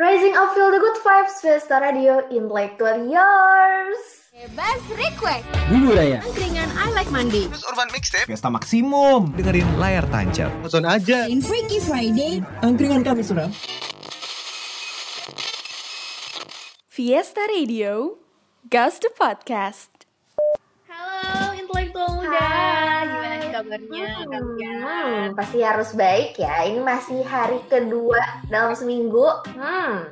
Rising up feel the good vibes Fiesta Radio Intellectual Yours Bebas request. Bumbu Raya. Angkringan I like Monday Terus Urban Mixtape. Fiesta Maksimum dengerin layar tancap. Nonton aja. In Freaky Friday. Angkringan kami suram Fiesta Radio, Gas the Podcast. Halo intelektual muda, Hai. Kabarnya kalian? Hmm, pasti harus baik ya. Ini masih hari kedua dalam seminggu. Hmm,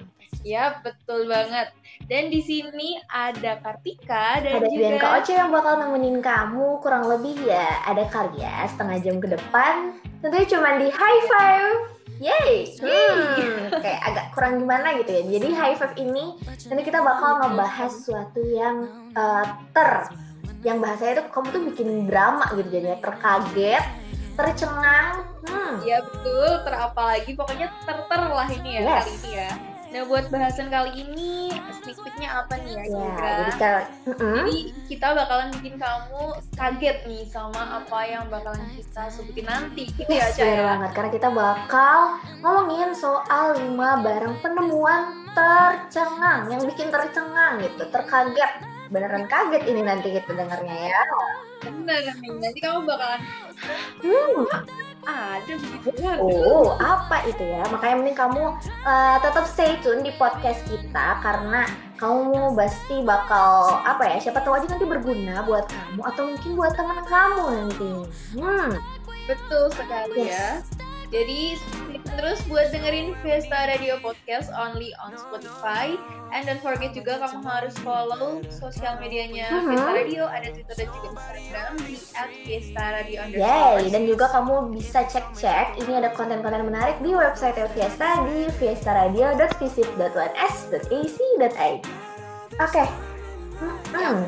Ya betul banget. Dan di sini ada Kartika dan ada juga Bianca Oce yang bakal nemenin kamu Kurang lebih ya ada kali ya setengah jam ke depan. Tentunya cuma di high five. Yeay, Hmm, kayak agak kurang gimana gitu ya. Jadi high five ini nanti kita bakal ngebahas sesuatu yang eh, ter, yang bahasanya tuh kamu tuh bikin drama gitu jadinya terkaget, tercengang. Hmm, Ya betul, terapalagi pokoknya ter-ter lah ini ya Yes. kali ini ya. Nah buat bahasan kali ini sneak peeknya apa nih ya kira-kira? jadi kalau Mm-mm. Jadi kita bakalan bikin kamu kaget nih sama apa yang bakalan kita sebutin nanti gitu ya Yes, ya. banget karena kita bakal ngomongin soal 5 barang penemuan tercengang yang bikin tercengang gitu, terkaget. Beneran kaget ini nanti kita dengarnya ya. Bener nih, nanti kamu bakalan Hmm, ada begitu? Oh, apa itu ya? Makanya mending kamu uh, tetap stay tune di podcast kita karena kamu pasti bakal apa ya? Siapa tahu aja nanti berguna buat kamu atau mungkin buat teman kamu nanti. Hmm, Betul sekali Yes. ya. Jadi terus buat dengerin Fiesta Radio Podcast only on Spotify. And don't forget juga kamu harus follow sosial medianya Mhm. Fiesta Radio, ada Twitter dan juga Instagram di @fiesta_radio yay! Dan juga kamu bisa cek-cek ini ada konten-konten menarik di website Fiesta di fiestaradio.visit.1s.ac.id. Oke. Hmm,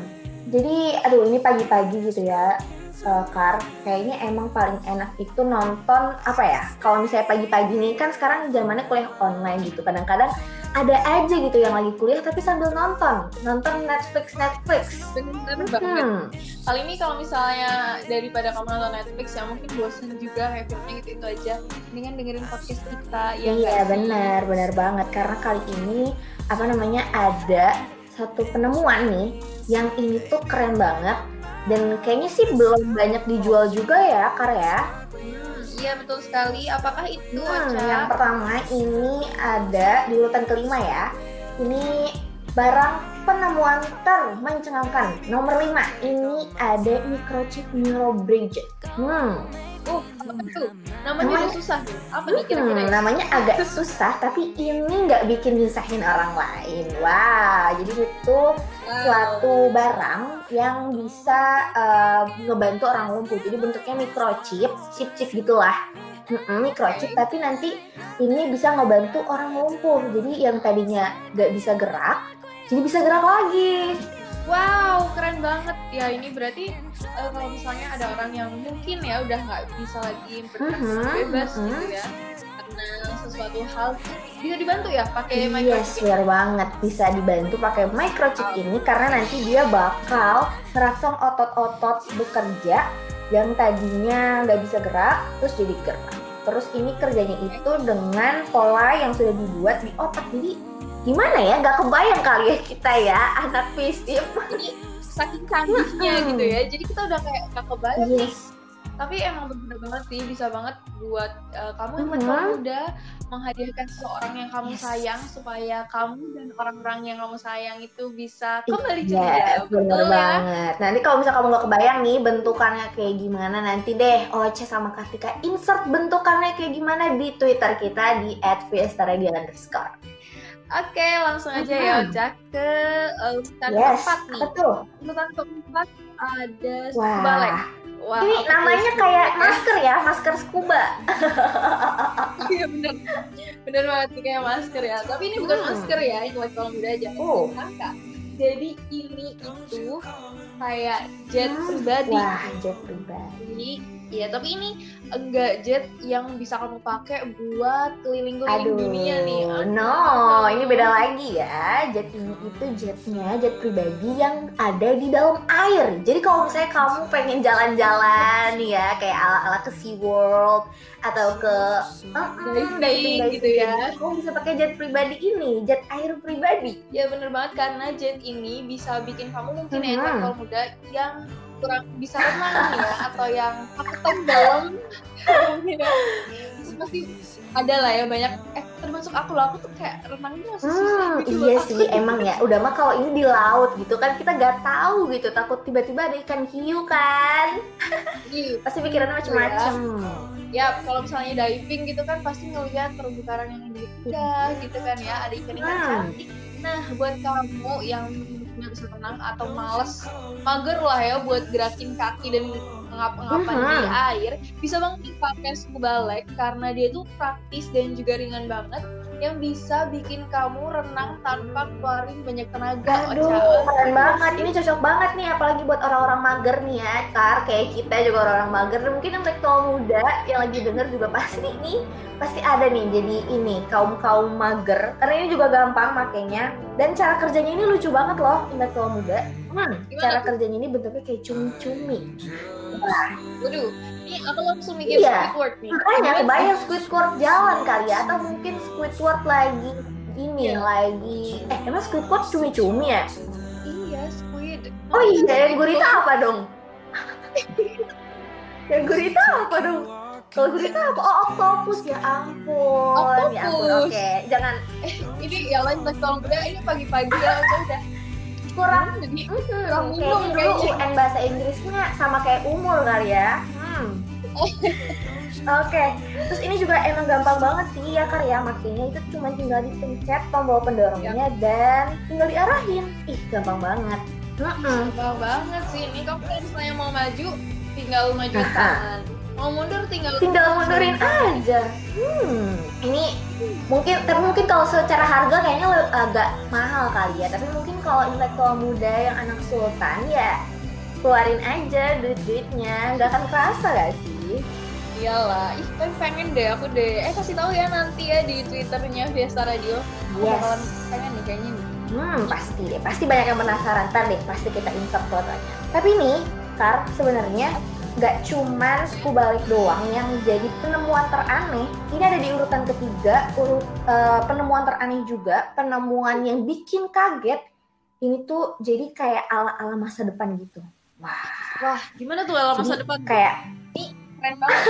Jadi, aduh ini pagi-pagi gitu ya. Eh, Kar, kayaknya emang paling enak itu nonton apa ya? Kalau misalnya pagi-pagi nih kan sekarang zamannya kuliah online gitu. Kadang-kadang ada aja gitu yang lagi kuliah tapi sambil nonton, nonton Netflix Netflix. Bener banget. Hmm, Kali ini kalau misalnya daripada kamu nonton Netflix ya mungkin bosan juga kayak filmnya gitu itu aja. Dengan dengerin podcast kita ya iya benar, benar banget. Karena kali ini apa namanya ada satu penemuan nih yang ini tuh keren banget dan kayaknya sih belum banyak dijual juga ya, Kar ya. Iya betul sekali. Apakah itu Hmm, Ocha? yang pertama ini ada di urutan kelima ya. Ini barang penemuan termencengangkan. Nomor 5 ini ada microchip neurobridge. Hmm, Uh, apa tuh? Namanya susah tuh. Apa nih kira-kira? hmm, ya? namanya agak susah tapi ini nggak bikin nyusahin orang lain. Wah, jadi itu suatu barang yang bisa eh, ngebantu orang lumpuh. Jadi bentuknya microchip, chip-chip gitulah. Mm-mm, microchip, tapi nanti ini bisa ngebantu orang lumpuh. Jadi yang tadinya nggak bisa gerak, jadi bisa gerak lagi. Wow, keren banget. Ya ini berarti eh, kalau misalnya ada orang yang mungkin ya udah nggak bisa lagi Mhm, bebas mhm. gitu ya. Karena sesuatu hal bisa dibantu ya pakai Yes, microchip. benar banget bisa dibantu pakai microchip ini karena nanti dia bakal merangsang otot-otot bekerja yang tadinya nggak bisa gerak terus jadi gerak. Terus ini kerjanya itu dengan pola yang sudah dibuat di otak. Jadi gimana ya? Gak kebayang kali ya kita ya anak fisip. Saking canggihnya Mhm. gitu ya. Jadi kita udah kayak gak kebayang nih. Yes. Tapi emang bener banget sih bisa banget buat eh, kamu yang Mhm. intelektual muda menghadirkan seseorang yang kamu Yes. sayang supaya kamu dan orang-orang yang kamu sayang itu bisa kembali ceria. bener Betul ya? banget. Nanti kalau misalnya kamu nggak kebayang nih bentukannya kayak gimana, nanti deh Oce sama Kartika insert bentukannya kayak gimana di Twitter kita di @fiestaradio underscore. Oke, langsung aja ya. Oca ke uh, urutan Yes, keempat nih. apa tuh? Urutan keempat ada Wah. scuba. Wah, Ini apa tuh namanya scuba kayak leg? masker ya, masker scuba. Iya bener, bener banget nih kayak masker ya. Tapi ini bukan Hmm. masker ya, intelektual muda aja. Oh. Sangka. Jadi ini itu kayak jet Hmm, pribadi. Wah, jet pribadi. Iya, tapi ini enggak jet yang bisa kamu pakai buat keliling-keliling Aduh, dunia nih. Aduh. no, ini beda lagi ya. Jet ini itu jetnya jet pribadi yang ada di dalam air. Jadi kalau misalnya kamu pengen jalan-jalan ya, kayak ala-ala ke SeaWorld atau ke uh, Diving gitu ya. kamu bisa pakai jet pribadi ini, jet air pribadi. Ya bener banget karena jet ini bisa bikin kamu mungkin ya Mhm. intelektual muda yang kurang bisa renang ya atau yang takut dalam mungkin ya. Terus pasti ada lah ya banyak eh termasuk aku lah aku tuh kayak renangnya masih susah Hmm, gitu iya loh. sih, emang ya. Udah mah kalau ini di laut gitu kan kita nggak tahu gitu, takut tiba-tiba ada ikan hiu kan. Iya. Pasti pikirannya macem-macem. ya kalau misalnya diving gitu kan pasti ngeliat terumbu karang yang indah gitu kan ya ada ikan-ikan Hmm. cantik nah buat kamu yang bisa renang atau males. Mager lah ya buat gerakin kaki dan ngapa-ngapain Mhm. di air bisa banget dipakai scuba leg karena dia tuh praktis dan juga ringan banget yang bisa bikin kamu renang tanpa keluarin banyak tenaga Aduh, Ocha. keren banget. Ini cocok banget nih, apalagi buat orang-orang mager nih ya, Kar. Kayak kita juga orang-orang mager. Mungkin yang intelektual muda yang lagi denger juga pasti nih, pasti ada nih. Jadi ini, kaum-kaum mager. Karena ini juga gampang makainya. Dan cara kerjanya ini lucu banget loh, intelektual muda. Hmm, Gimana cara tuh? kerjanya ini bentuknya kayak cumi-cumi. Waduh ini aku langsung mikir Iya. Squidward nih Makanya kebayang Squidward jalan kali ya, atau mungkin Squidward lagi ini Iya. lagi eh emang Squidward cumi-cumi ya? iya squid Oh iya, yang gurita apa dong? yang gurita apa dong? Kalau gurita apa? Oh, octopus ya ampun. Ya ampun, Octopus. oke. Jangan ini ya lain tolong ini pagi-pagi ya udah kurang jadi hmm, Kurang minum dulu. UN bahasa Inggrisnya sama kayak umur kali ya. Hmm. Oke, terus ini juga emang gampang banget sih ya karya makanya itu cuma tinggal dipencet tombol pendorongnya dan tinggal diarahin. Ih, gampang banget. Mm-mm. gampang banget sih ini kamu kalau misalnya mau maju tinggal maju tangan mau mundur tinggal tinggal mundurin aja. Hmm, ini mungkin tapi mungkin kalau secara harga kayaknya agak mahal kali ya. Tapi mungkin kalau intelektual muda yang anak sultan ya keluarin aja duit-duitnya, nggak akan kerasa gak sih? iyalah ih tapi pengen deh aku deh eh kasih tahu ya nanti ya di twitternya Fiesta Radio aku Yes. bakalan pengen nih kayaknya nih Hmm, pasti deh, pasti banyak yang penasaran. Ntar deh, pasti kita insert fotonya. Tapi nih, Kar, sebenarnya nggak cuman scuba balik doang yang jadi penemuan teraneh. Ini ada di urutan ketiga, urut eh, penemuan teraneh juga, penemuan yang bikin kaget. Ini tuh jadi kayak ala-ala masa depan gitu. Wah, wah gimana tuh dalam masa Jadi depan kayak keren banget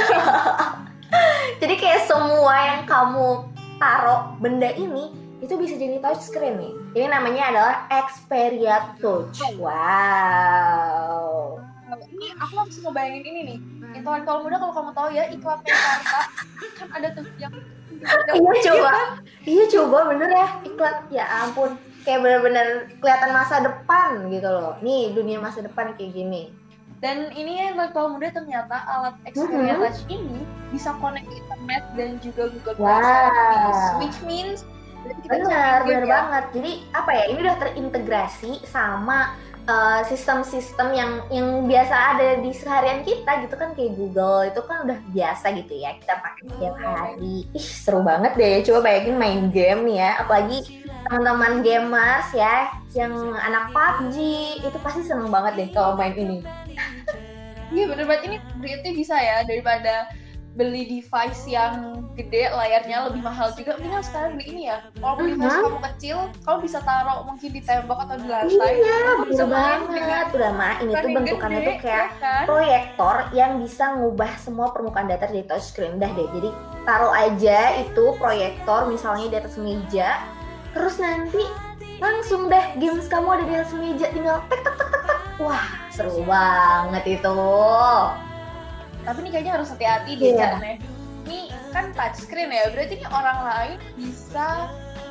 jadi kayak semua yang kamu taruh benda ini itu bisa jadi touchscreen nih. Ini namanya adalah Xperia Touch. Wow. Ini aku langsung ngebayangin ini nih intelektual muda kalau kamu tahu ya iklan Mekarta kan ada tuh yang Iya coba. Iya coba bener ya iklan. Ya ampun. Kayak bener-bener kelihatan masa depan gitu loh. Nih dunia masa depan kayak gini. Dan ini ya intelektual muda ternyata alat Xperia Mhm. Touch ini bisa connect internet dan juga Google Play Wow. Service, which means game bener ya. banget. Jadi apa ya? Ini udah terintegrasi sama uh, sistem-sistem yang yang biasa ada di seharian kita gitu kan kayak Google itu kan udah biasa gitu ya kita pakai setiap hari. Ih seru banget deh. Coba bayangin main game nih ya, apalagi teman-teman gamers ya yang anak PUBG itu pasti seneng banget deh kalau main ini. Iya bener banget ini duitnya bisa ya daripada beli device yang gede layarnya lebih mahal juga mendingan sekarang beli ini ya kalau Mhm. device kamu kecil kamu bisa taruh mungkin di tembok atau di lantai Iya, bener banget. Udah mah ini tuh bentukannya gede, tuh kayak ya kan? proyektor yang bisa ngubah semua permukaan datar jadi touchscreen dah deh jadi taruh aja itu proyektor misalnya di atas meja terus nanti langsung deh games kamu ada di atas meja tinggal tek tek tek tek tek wah seru banget itu tapi ini kayaknya harus hati-hati deh Iya. karena ini kan touchscreen ya. Berarti ini orang lain bisa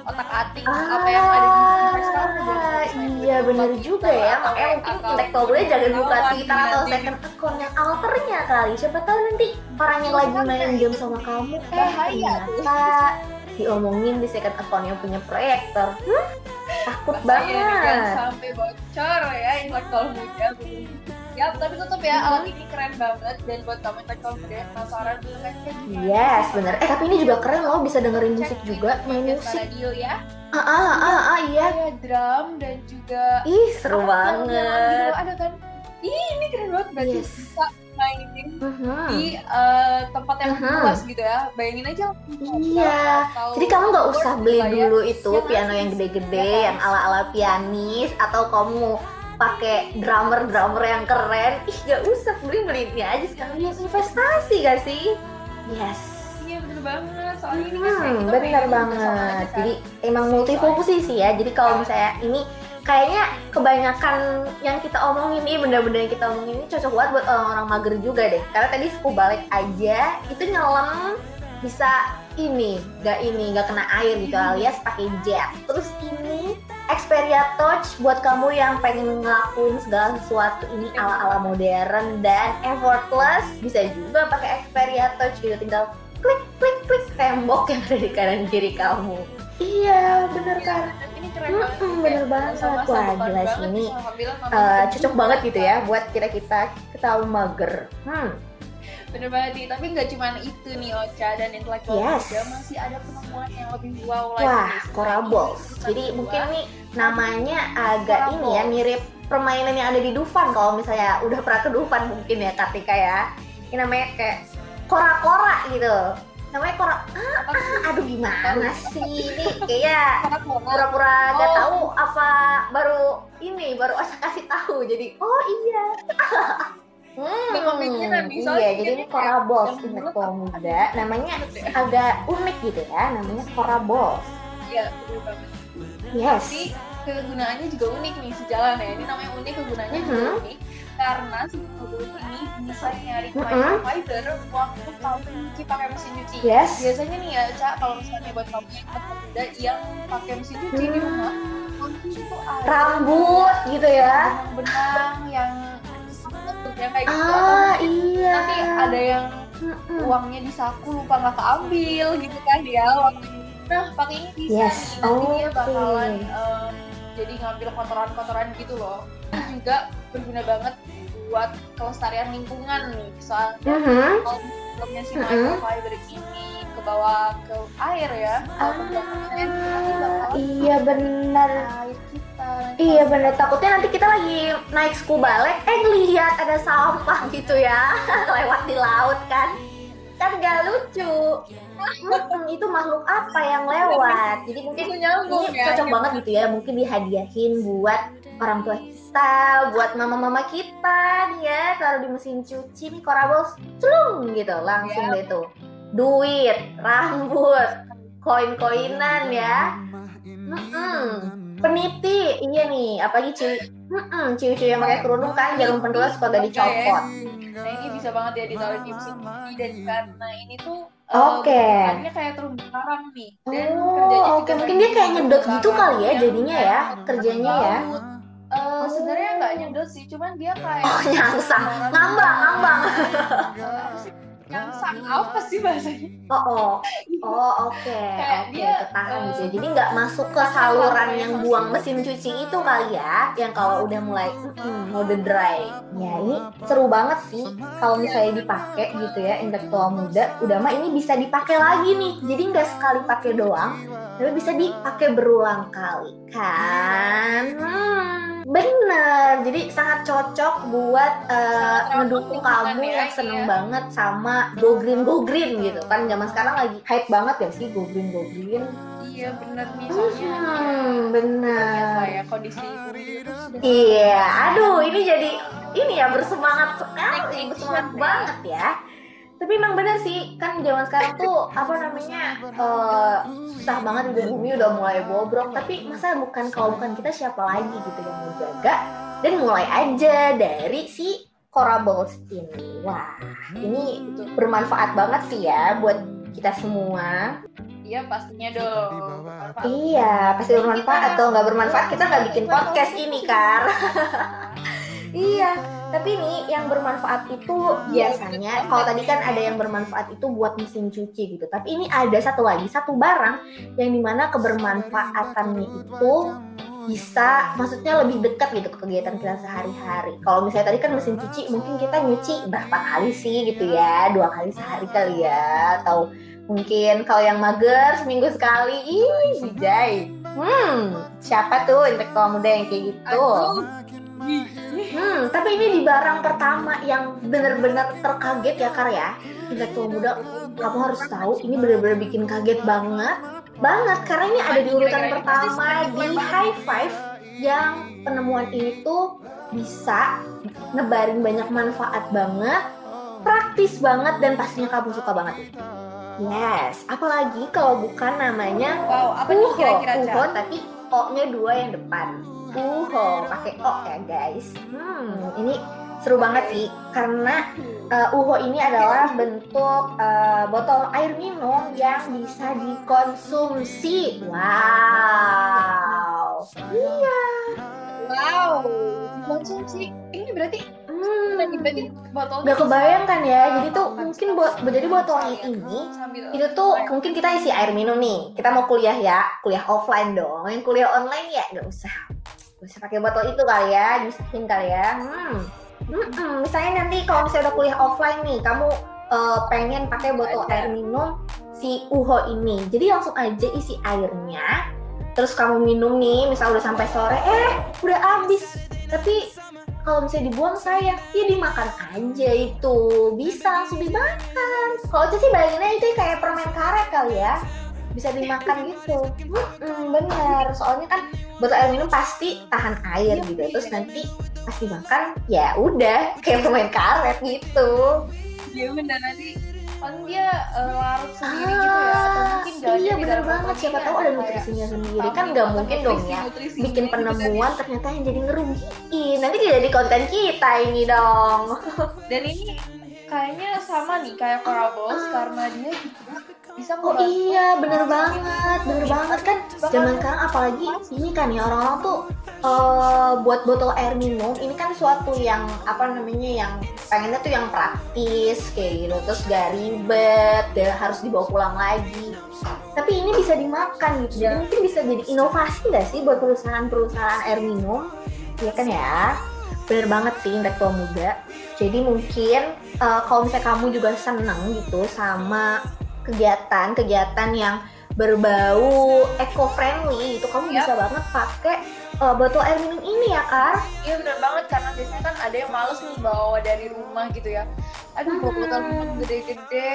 otak atik apa yang ada di device kamu Ah, iya Twitter juga ya. makanya mungkin atau intelektual boleh jangan buka Twitter atau second account yang alternya kali. Siapa tahu nanti orang yang lagi main game sama kamu eh ternyata diomongin di second account yang punya proyektor. Hmm, takut banget. sampai bocor ya intelektual muda Ya, tapi tetap ya alat ini keren banget dan buat kamu yang kalau udah penasaran kayak gimana. Yes, bener. Eh tapi ini juga keren loh, bisa dengerin musik juga, main musik. Radio ya. Ah, ah, ah, ah, iya. Ada drum dan juga Ih, seru banget. gitu ada kan. Ih, ini keren banget berarti Yes. bisa mainin Mhm. di eh, tempat yang Mhm. luas gitu ya. Bayangin aja. Iya. atau Jadi kamu nggak usah beli lah ya. dulu itu kan? piano yang gede-gede, kan? yang ala-ala pianis, atau kamu pakai drummer-drummer yang keren. Ih, gak usah beli beli ini aja sekalian investasi gak sih? Yes. Iya bener banget. Soalnya ini kan Hmm, kita bener banget. kan. Jadi emang multifungsi sih ya. Jadi kalau misalnya ini kayaknya kebanyakan yang kita omongin ini benda-benda yang kita omongin ini cocok banget buat orang-orang mager juga deh. Karena tadi suku balik aja itu nyelam bisa ini, gak ini, gak kena air gitu alias pakai jet. Terus ini Xperia Touch buat kamu yang pengen ngelakuin segala sesuatu ini ala-ala modern dan effortless bisa juga pakai Xperia Touch gitu tinggal klik klik klik tembok yang ada di kanan kiri kamu. Iya, bener kan? Dan ini keren Mm-mm, banget. sih, bener banget. sama-sama Wah, fun gila banget sih ini, sama Eh, temen cocok banget gitu ya buat kita kita kita mager. Hmm, Bener banget nih, tapi nggak cuma itu nih Ocha dan intelektual Yes. juga masih ada penemuan yang lebih wow lagi. wah. Ini Jadi kedua. mungkin nih namanya agak ini ya mirip permainan yang ada di Dufan kalau misalnya udah pernah ke Dufan mungkin ya Kartika ya. Ini namanya kayak kora-kora gitu. Namanya kora. Sih? Ah, aduh gimana sih ini kayak pura-pura gak Oh. tahu apa baru ini baru Ocha kasih tahu jadi oh iya hmm, Nggak kepikiran nih, iya jadi ini kayak Corables yang menurut intelektual aku muda namanya ya. agak unik gitu ya namanya Corables Iya, bener banget. yes Tapi kegunaannya juga unik nih sejalan ya. Ini namanya unik kegunaannya juga Mhm. unik karena si Corabola ini bisa nyari Mhm. microfiber waktu kamu cuci pakai mesin cuci. yes Biasanya nih ya, Cak, kalau misalnya buat kamu yang muda yang pakai mesin cuci di rumah, mungkin itu ada rambut gitu ya benang-benang yang yang kayak gitu. Ah atau iya. nanti ada yang uangnya di saku lupa nggak keambil gitu kan ya waktu nah pakai ini bisa Yes, nih nanti dia oke. bakalan eh, jadi ngambil kotoran-kotoran gitu loh. Ini juga berguna banget buat kelestarian lingkungan nih. Soalnya Mhm. kalau filmnya si Mm-mm. microfiber ini ke bawah ke air ya. Ah, iya benar. Air kita nanti Iya bener, takutnya nanti kita lagi naik scuba lek, eh ngeliat ada sampah gitu ya, lewat di laut kan. Kan gak lucu. Mm-mm, Itu makhluk apa yang lewat? Jadi mungkin itu nyambung ini ya cocok banget gitu ya, mungkin dihadiahin buat orang tua kita, buat mama-mama kita nih ya. Taruh di mesin cuci nih Corables, celung gitu langsung Iya. deh tuh Duit, rambut, koin-koinan ya Mm-mm. peniti iya nih apalagi ciwi Mm-mm, ciwi-ciwi yang pakai kerudung kan jarum pentul suka gak dicopot Nah ini bisa banget ya ditaruh di mesin cuci dan karena ini tuh eh, Oke. bentukannya kayak terumbu karang nih dan Oh, oke. juga Mungkin dia kayak nyedot gitu kali ya jadinya ya, kerjanya ya. Eh, sebenarnya nggak nyedot sih, cuman dia kayak oh nyangsang ngambang ngambang Apa sih? Nyangsang apa sih bahasanya? oh oh. Oh oke. Kayak oke dia, ketahan eh, gitu jadi nggak masuk ke saluran yang buang mesin cuci itu kali ya yang kalau udah mulai mm, mode dry. Ya ini seru banget sih kalau misalnya dipakai gitu ya intelektual muda. Udah mah ini bisa dipakai lagi nih. Jadi nggak sekali pakai doang tapi bisa dipakai berulang kali kan? Hmm, bener jadi sangat cocok buat eh, ngedukung kamu ya, yang seneng iya. banget sama go green go green gitu. Kan zaman sekarang lagi hype banget gak sih go green go green. Iya bener nih, soalnya. Hmm, bener. Ya kondisi iya aduh ini jadi ini ya bersemangat sekali bersemangat ya. banget ya tapi emang bener sih kan zaman sekarang tuh apa namanya eh, susah banget udah bumi udah mulai bobrok. Tapi masa bukan kalau bukan kita siapa lagi gitu yang mau jaga? Dan mulai aja dari si Corables ini. Wah ini bermanfaat banget sih ya buat kita semua. Iya pastinya dong. Bermanfaat. Iya, pasti bermanfaat atau nggak bermanfaat kita nggak bikin podcast ini kan. iya, tapi nih yang bermanfaat itu biasanya kalau tadi kan ada yang bermanfaat itu buat mesin cuci gitu. Tapi ini ada satu lagi satu barang yang di mana kebermanfaatannya itu bisa maksudnya lebih dekat gitu ke kegiatan kita sehari-hari. Kalau misalnya tadi kan mesin cuci mungkin kita nyuci berapa kali sih gitu ya? Dua kali sehari kali ya atau mungkin kalau yang mager seminggu sekali ih hmm siapa tuh intelektual muda yang kayak gitu. Hmm tapi ini di barang pertama yang bener-bener terkaget ya Kar ya. Intelektual muda kamu harus tahu ini bener-bener bikin kaget banget. Banget karena ini ada di urutan pertama di high five yang penemuan ini tuh bisa ngebarin banyak manfaat banget praktis banget dan pastinya kamu suka banget. Yes, apalagi kalau bukan namanya Wow, apa nih kira-kira Uho tapi O-nya dua yang depan. Uho, pakai O ya guys. Hmm, ini seru banget sih karena uh, Uho ini adalah bentuk uh, botol air minum yang bisa dikonsumsi. Wow. Iya. Wow, konsumsi. Ini berarti Hmm. berarti botol Gak kebayang kan ya, jadi tuh mungkin buat jadi botolnya ini sambil itu tuh mungkin kita isi air minum nih kita mau kuliah ya kuliah offline dong yang kuliah online ya nggak usah usah pakai botol itu kali ya nyusahin kali ya. Hmm. Mm-mm. misalnya nanti kalau misalnya udah kuliah offline nih kamu eh, pengen pakai botol air minum si uho ini. Jadi langsung aja isi airnya terus kamu minum nih misal udah sampai sore eh udah habis. Tapi kalau misalnya dibuang sayang. Ya dimakan aja itu. Bisa langsung dimakan. Kalau itu sih bayanginnya itu kayak permen karet kali ya bisa dimakan gitu. Mm-mm, bener. Soalnya kan botol air minum pasti tahan air gitu. Terus nanti pas dimakan ya udah kayak permen karet gitu. Dia bener. Nanti kan dia eh, larut sendiri gitu ya atau mungkin Ah, iya bener banget. siapa ini tahu ada nutrisinya sendiri. kan nggak mungkin dong ya bikin penemuan ternyata yang jadi ngerugiin. Nanti jadi konten kita ini dong. Dan ini kayaknya sama nih kayak Coral Balls karena dia juga bisa Oh iya, bener banget, bener banget kan. Zaman sekarang apalagi ini kan ya orang-orang tuh eh, buat botol air minum ini kan suatu yang apa namanya yang pengennya tuh yang praktis kayak gitu, terus gak ribet, gak harus dibawa pulang lagi. Tapi ini bisa dimakan gitu, jadi mungkin bisa jadi inovasi gak sih buat perusahaan-perusahaan air minum? Iya kan ya? Bener banget sih intelektual muda. Jadi mungkin eh, kalau misalnya kamu juga seneng gitu sama kegiatan-kegiatan yang berbau eco-friendly itu kamu Yap. bisa banget pakai eh, botol air minum ini ya Kar. Iya bener banget karena biasanya kan ada yang males nih bawa dari rumah gitu ya. Aduh bawa botol Hmm. minum gede-gede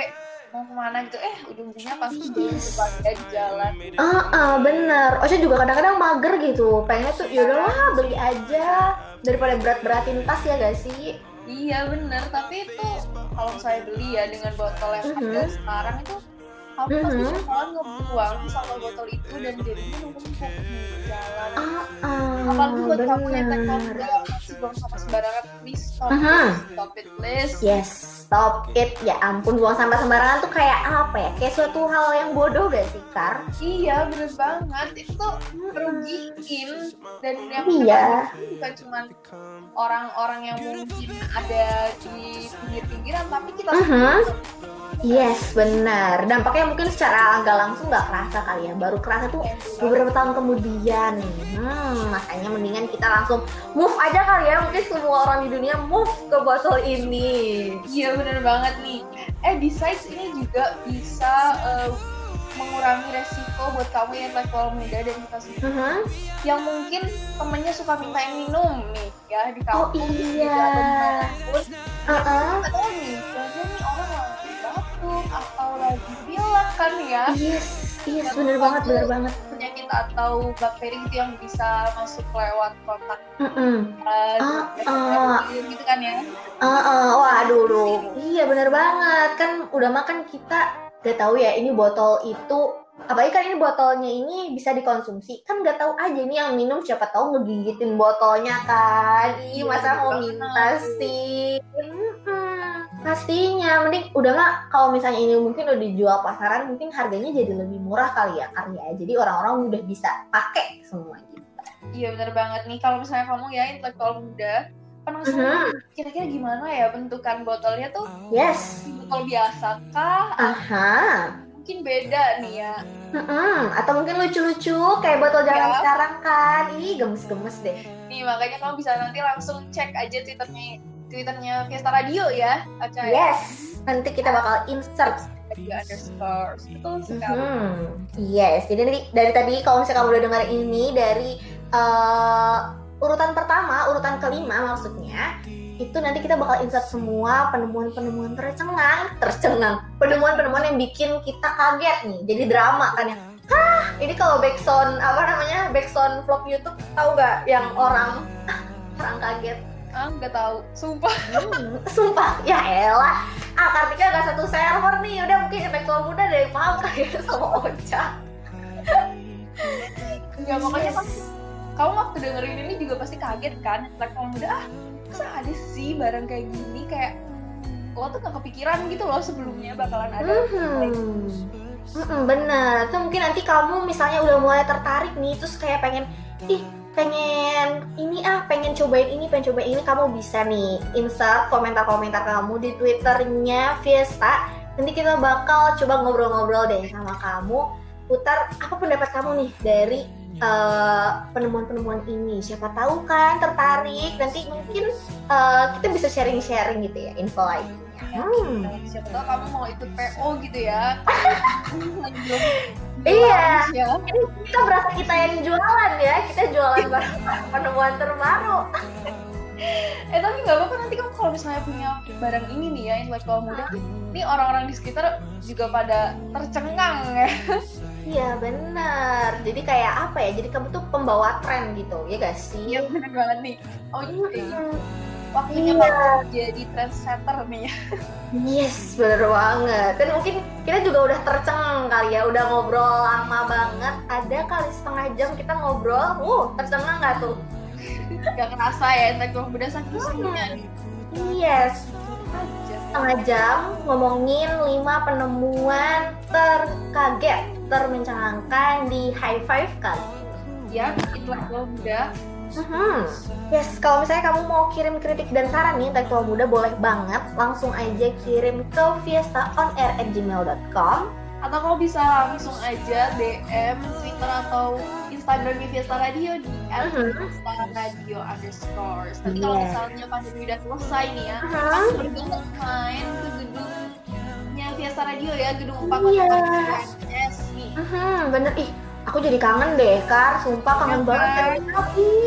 mau ke mana gitu eh ujung-ujungnya pasti belum sebagai di jalan. Ah, ah, bener. Ocha juga kadang-kadang mager gitu. Pengennya tuh yaudahlah beli aja daripada berat-beratin tas ya gak sih? Iya bener tapi itu kalau saya beli ya dengan botol yang ada sekarang itu aku pasti Mhm. bakalan ngebuang sama botol itu dan jadinya numpuk di jalan. Ah, ah, Apalagi buat kamu yang udah masih buang sampah sembarangan, please stop, Mhm. it, stop it, please. Yes, stop it. Ya ampun, buang sampah sembarangan tuh kayak apa ya? Kayak suatu hal yang bodoh gak sih, Kar? Iya bener banget itu tuh merugiin dan yang Iya. bukan cuma orang-orang yang mungkin ada di pinggir-pinggiran tapi kita Mhm. semua Yes, benar. Dampaknya mungkin secara nggak langsung nggak kerasa kali ya. Baru kerasa tuh beberapa tahun kemudian. Hmm, makanya mendingan kita langsung move aja kali ya. Mungkin semua orang di dunia move ke botol ini. Iya bener banget nih. Eh besides ini juga bisa eh, mengurangi resiko buat kamu yang intelektual muda dan kita semua Mhm. yang mungkin temennya suka mintain minum nih ya di Oh kampus di iya. jalan pun Uh-uh. atau nih biasanya nih orang lagi batuk atau lagi pilek kan ya Yes, yes, bener banget, bener banget. Atau bakteri gitu yang bisa masuk lewat kontak Mm-mm. uh, Ah, ah. gitu kan ya Uh-uh. Waduh, duh. Iya bener banget. Kan udah makan kita gak tahu ya ini botol itu apalagi kan ini botolnya ini bisa dikonsumsi kan nggak tahu aja nih yang minum siapa tahu ngegigitin botolnya kan Iya, masa mau minta sih Mm-mm. Pastinya mending udah nggak kalau misalnya ini mungkin udah dijual pasaran mungkin harganya jadi lebih murah kali ya kan ya jadi orang-orang udah bisa pakai semua gitu iya bener banget nih kalau misalnya kamu ya intelektual muda penasaran Mhm. kira-kira gimana ya bentukan botolnya tuh yes botol biasa kah aha mungkin beda nih ya. Mm-mm, atau mungkin lucu-lucu kayak botol zaman Ya. sekarang kan. Ih, gemes-gemes deh. Nih makanya kamu bisa nanti langsung cek aja twitternya twitternya Fiesta Radio ya, Aca ya. Yes, nanti kita bakal insert. Radio underscore. Betul sekali. Hmm, yes. Jadi dari, dari tadi kalau misalnya kamu udah dengar ini dari eh, urutan pertama, urutan kelima maksudnya, itu nanti kita bakal insert semua penemuan-penemuan tercengang, tercengang, penemuan-penemuan yang bikin kita kaget nih. Jadi drama kan yang Hah, ini kalau backsound apa namanya backsound vlog YouTube tahu gak yang orang orang kaget Ah, nggak tahu. Sumpah. Hmm, sumpah, ya elah. Ah, Kartika gak satu server nih. Udah mungkin intelektual muda dari paham kali ya sama Ocha. Ya makanya kan kamu waktu dengerin ini juga pasti kaget kan? Kamu udah ah, masa ada sih barang kayak gini kayak lo tuh gak kepikiran gitu loh sebelumnya bakalan ada Hmm. Mm-mm, bener. Itu mungkin nanti kamu misalnya udah mulai tertarik nih, terus kayak pengen, ih pengen ini ah, pengen cobain ini, pengen cobain ini, kamu bisa nih insert komentar-komentar kamu di twitternya Fiesta. Nanti kita bakal coba ngobrol-ngobrol deh sama kamu, putar apa pendapat kamu nih dari eh, penemuan-penemuan ini. Siapa tahu kan tertarik, nanti mungkin eh, kita bisa sharing-sharing gitu ya info lainnya. Hmm. siapa tahu kamu mau ikut PO gitu ya belum Iya. ya. Ini kita berasa kita yang jualan ya, kita jualan barang penemuan terbaru. eh tapi nggak apa-apa nanti kamu kalau misalnya punya barang ini nih ya intelektual muda ini orang-orang di sekitar juga pada tercengang ya Iya benar. Jadi kayak apa ya? Jadi kamu tuh pembawa tren gitu, ya gak sih? iya bener banget nih oh iya Hmm, waktunya Iya. jadi trendsetter nih ya Yes, bener banget. Dan mungkin kita juga udah tercengang kali ya, udah ngobrol lama banget. Ada kali setengah jam kita ngobrol. Uh, tercengang nggak tuh? nggak kerasa ya intelektual muda saking serunya nih Yes, setengah jam ngomongin 5 penemuan terkaget, termencengangkan di high five kali. ya intelektual muda Hmm. Yes, kalau misalnya kamu mau kirim kritik dan saran nih intelektual muda boleh banget langsung aja kirim ke fiestaonair@gmail.com. atau kamu bisa langsung aja DM Twitter atau Instagramnya Fiesta Radio di Mhm. Fiesta Radio underscore. Nanti kalau misalnya pandemi udah selesai nih ya, bergerak main ke gedungnya Fiesta Radio ya, gedung 4 Iya. S nih. Hmm, bener ih, aku jadi kangen deh, Kar. Sumpah kangen Ya banget kan? Ini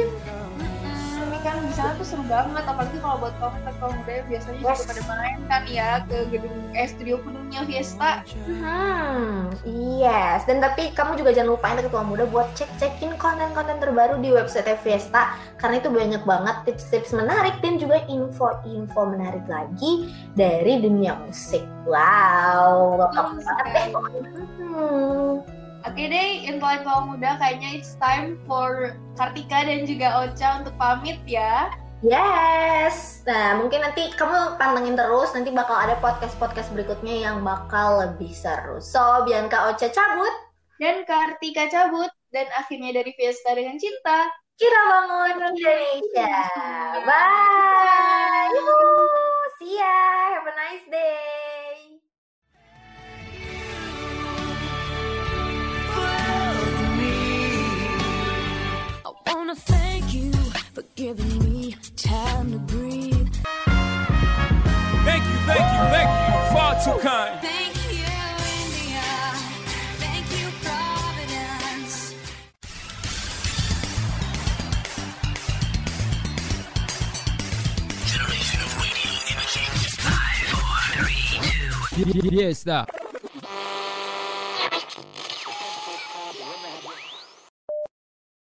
kan di sana tuh seru banget, apalagi kalau buat kamu kaum muda biasanya Yes. juga pada main kan ya ke gedung eh studio penuhnya Fiesta. Hmm, yes. Dan tapi kamu juga jangan lupa intelektual muda buat cek-cekin konten-konten terbaru di website Fiesta karena itu banyak banget tips-tips menarik dan juga info-info menarik lagi dari dunia musik. Wow, banget deh. Hmm. Oke deh, intelektual muda kayaknya it's time for Kartika dan juga Ocha untuk pamit ya. Yes. Nah, mungkin nanti kamu pantengin terus. Nanti bakal ada podcast-podcast berikutnya yang bakal lebih seru. So, Bianca Ocha cabut. Dan Kartika cabut. Dan akhirnya dari Fiesta dengan cinta. Kira bangun Indonesia. Bye. Yuhuu. See ya. Have a nice day. Wanna thank you for giving me time to breathe. Thank you, thank you, thank you. Far too kind. Thank you, India. Thank you, Providence. Yes, that.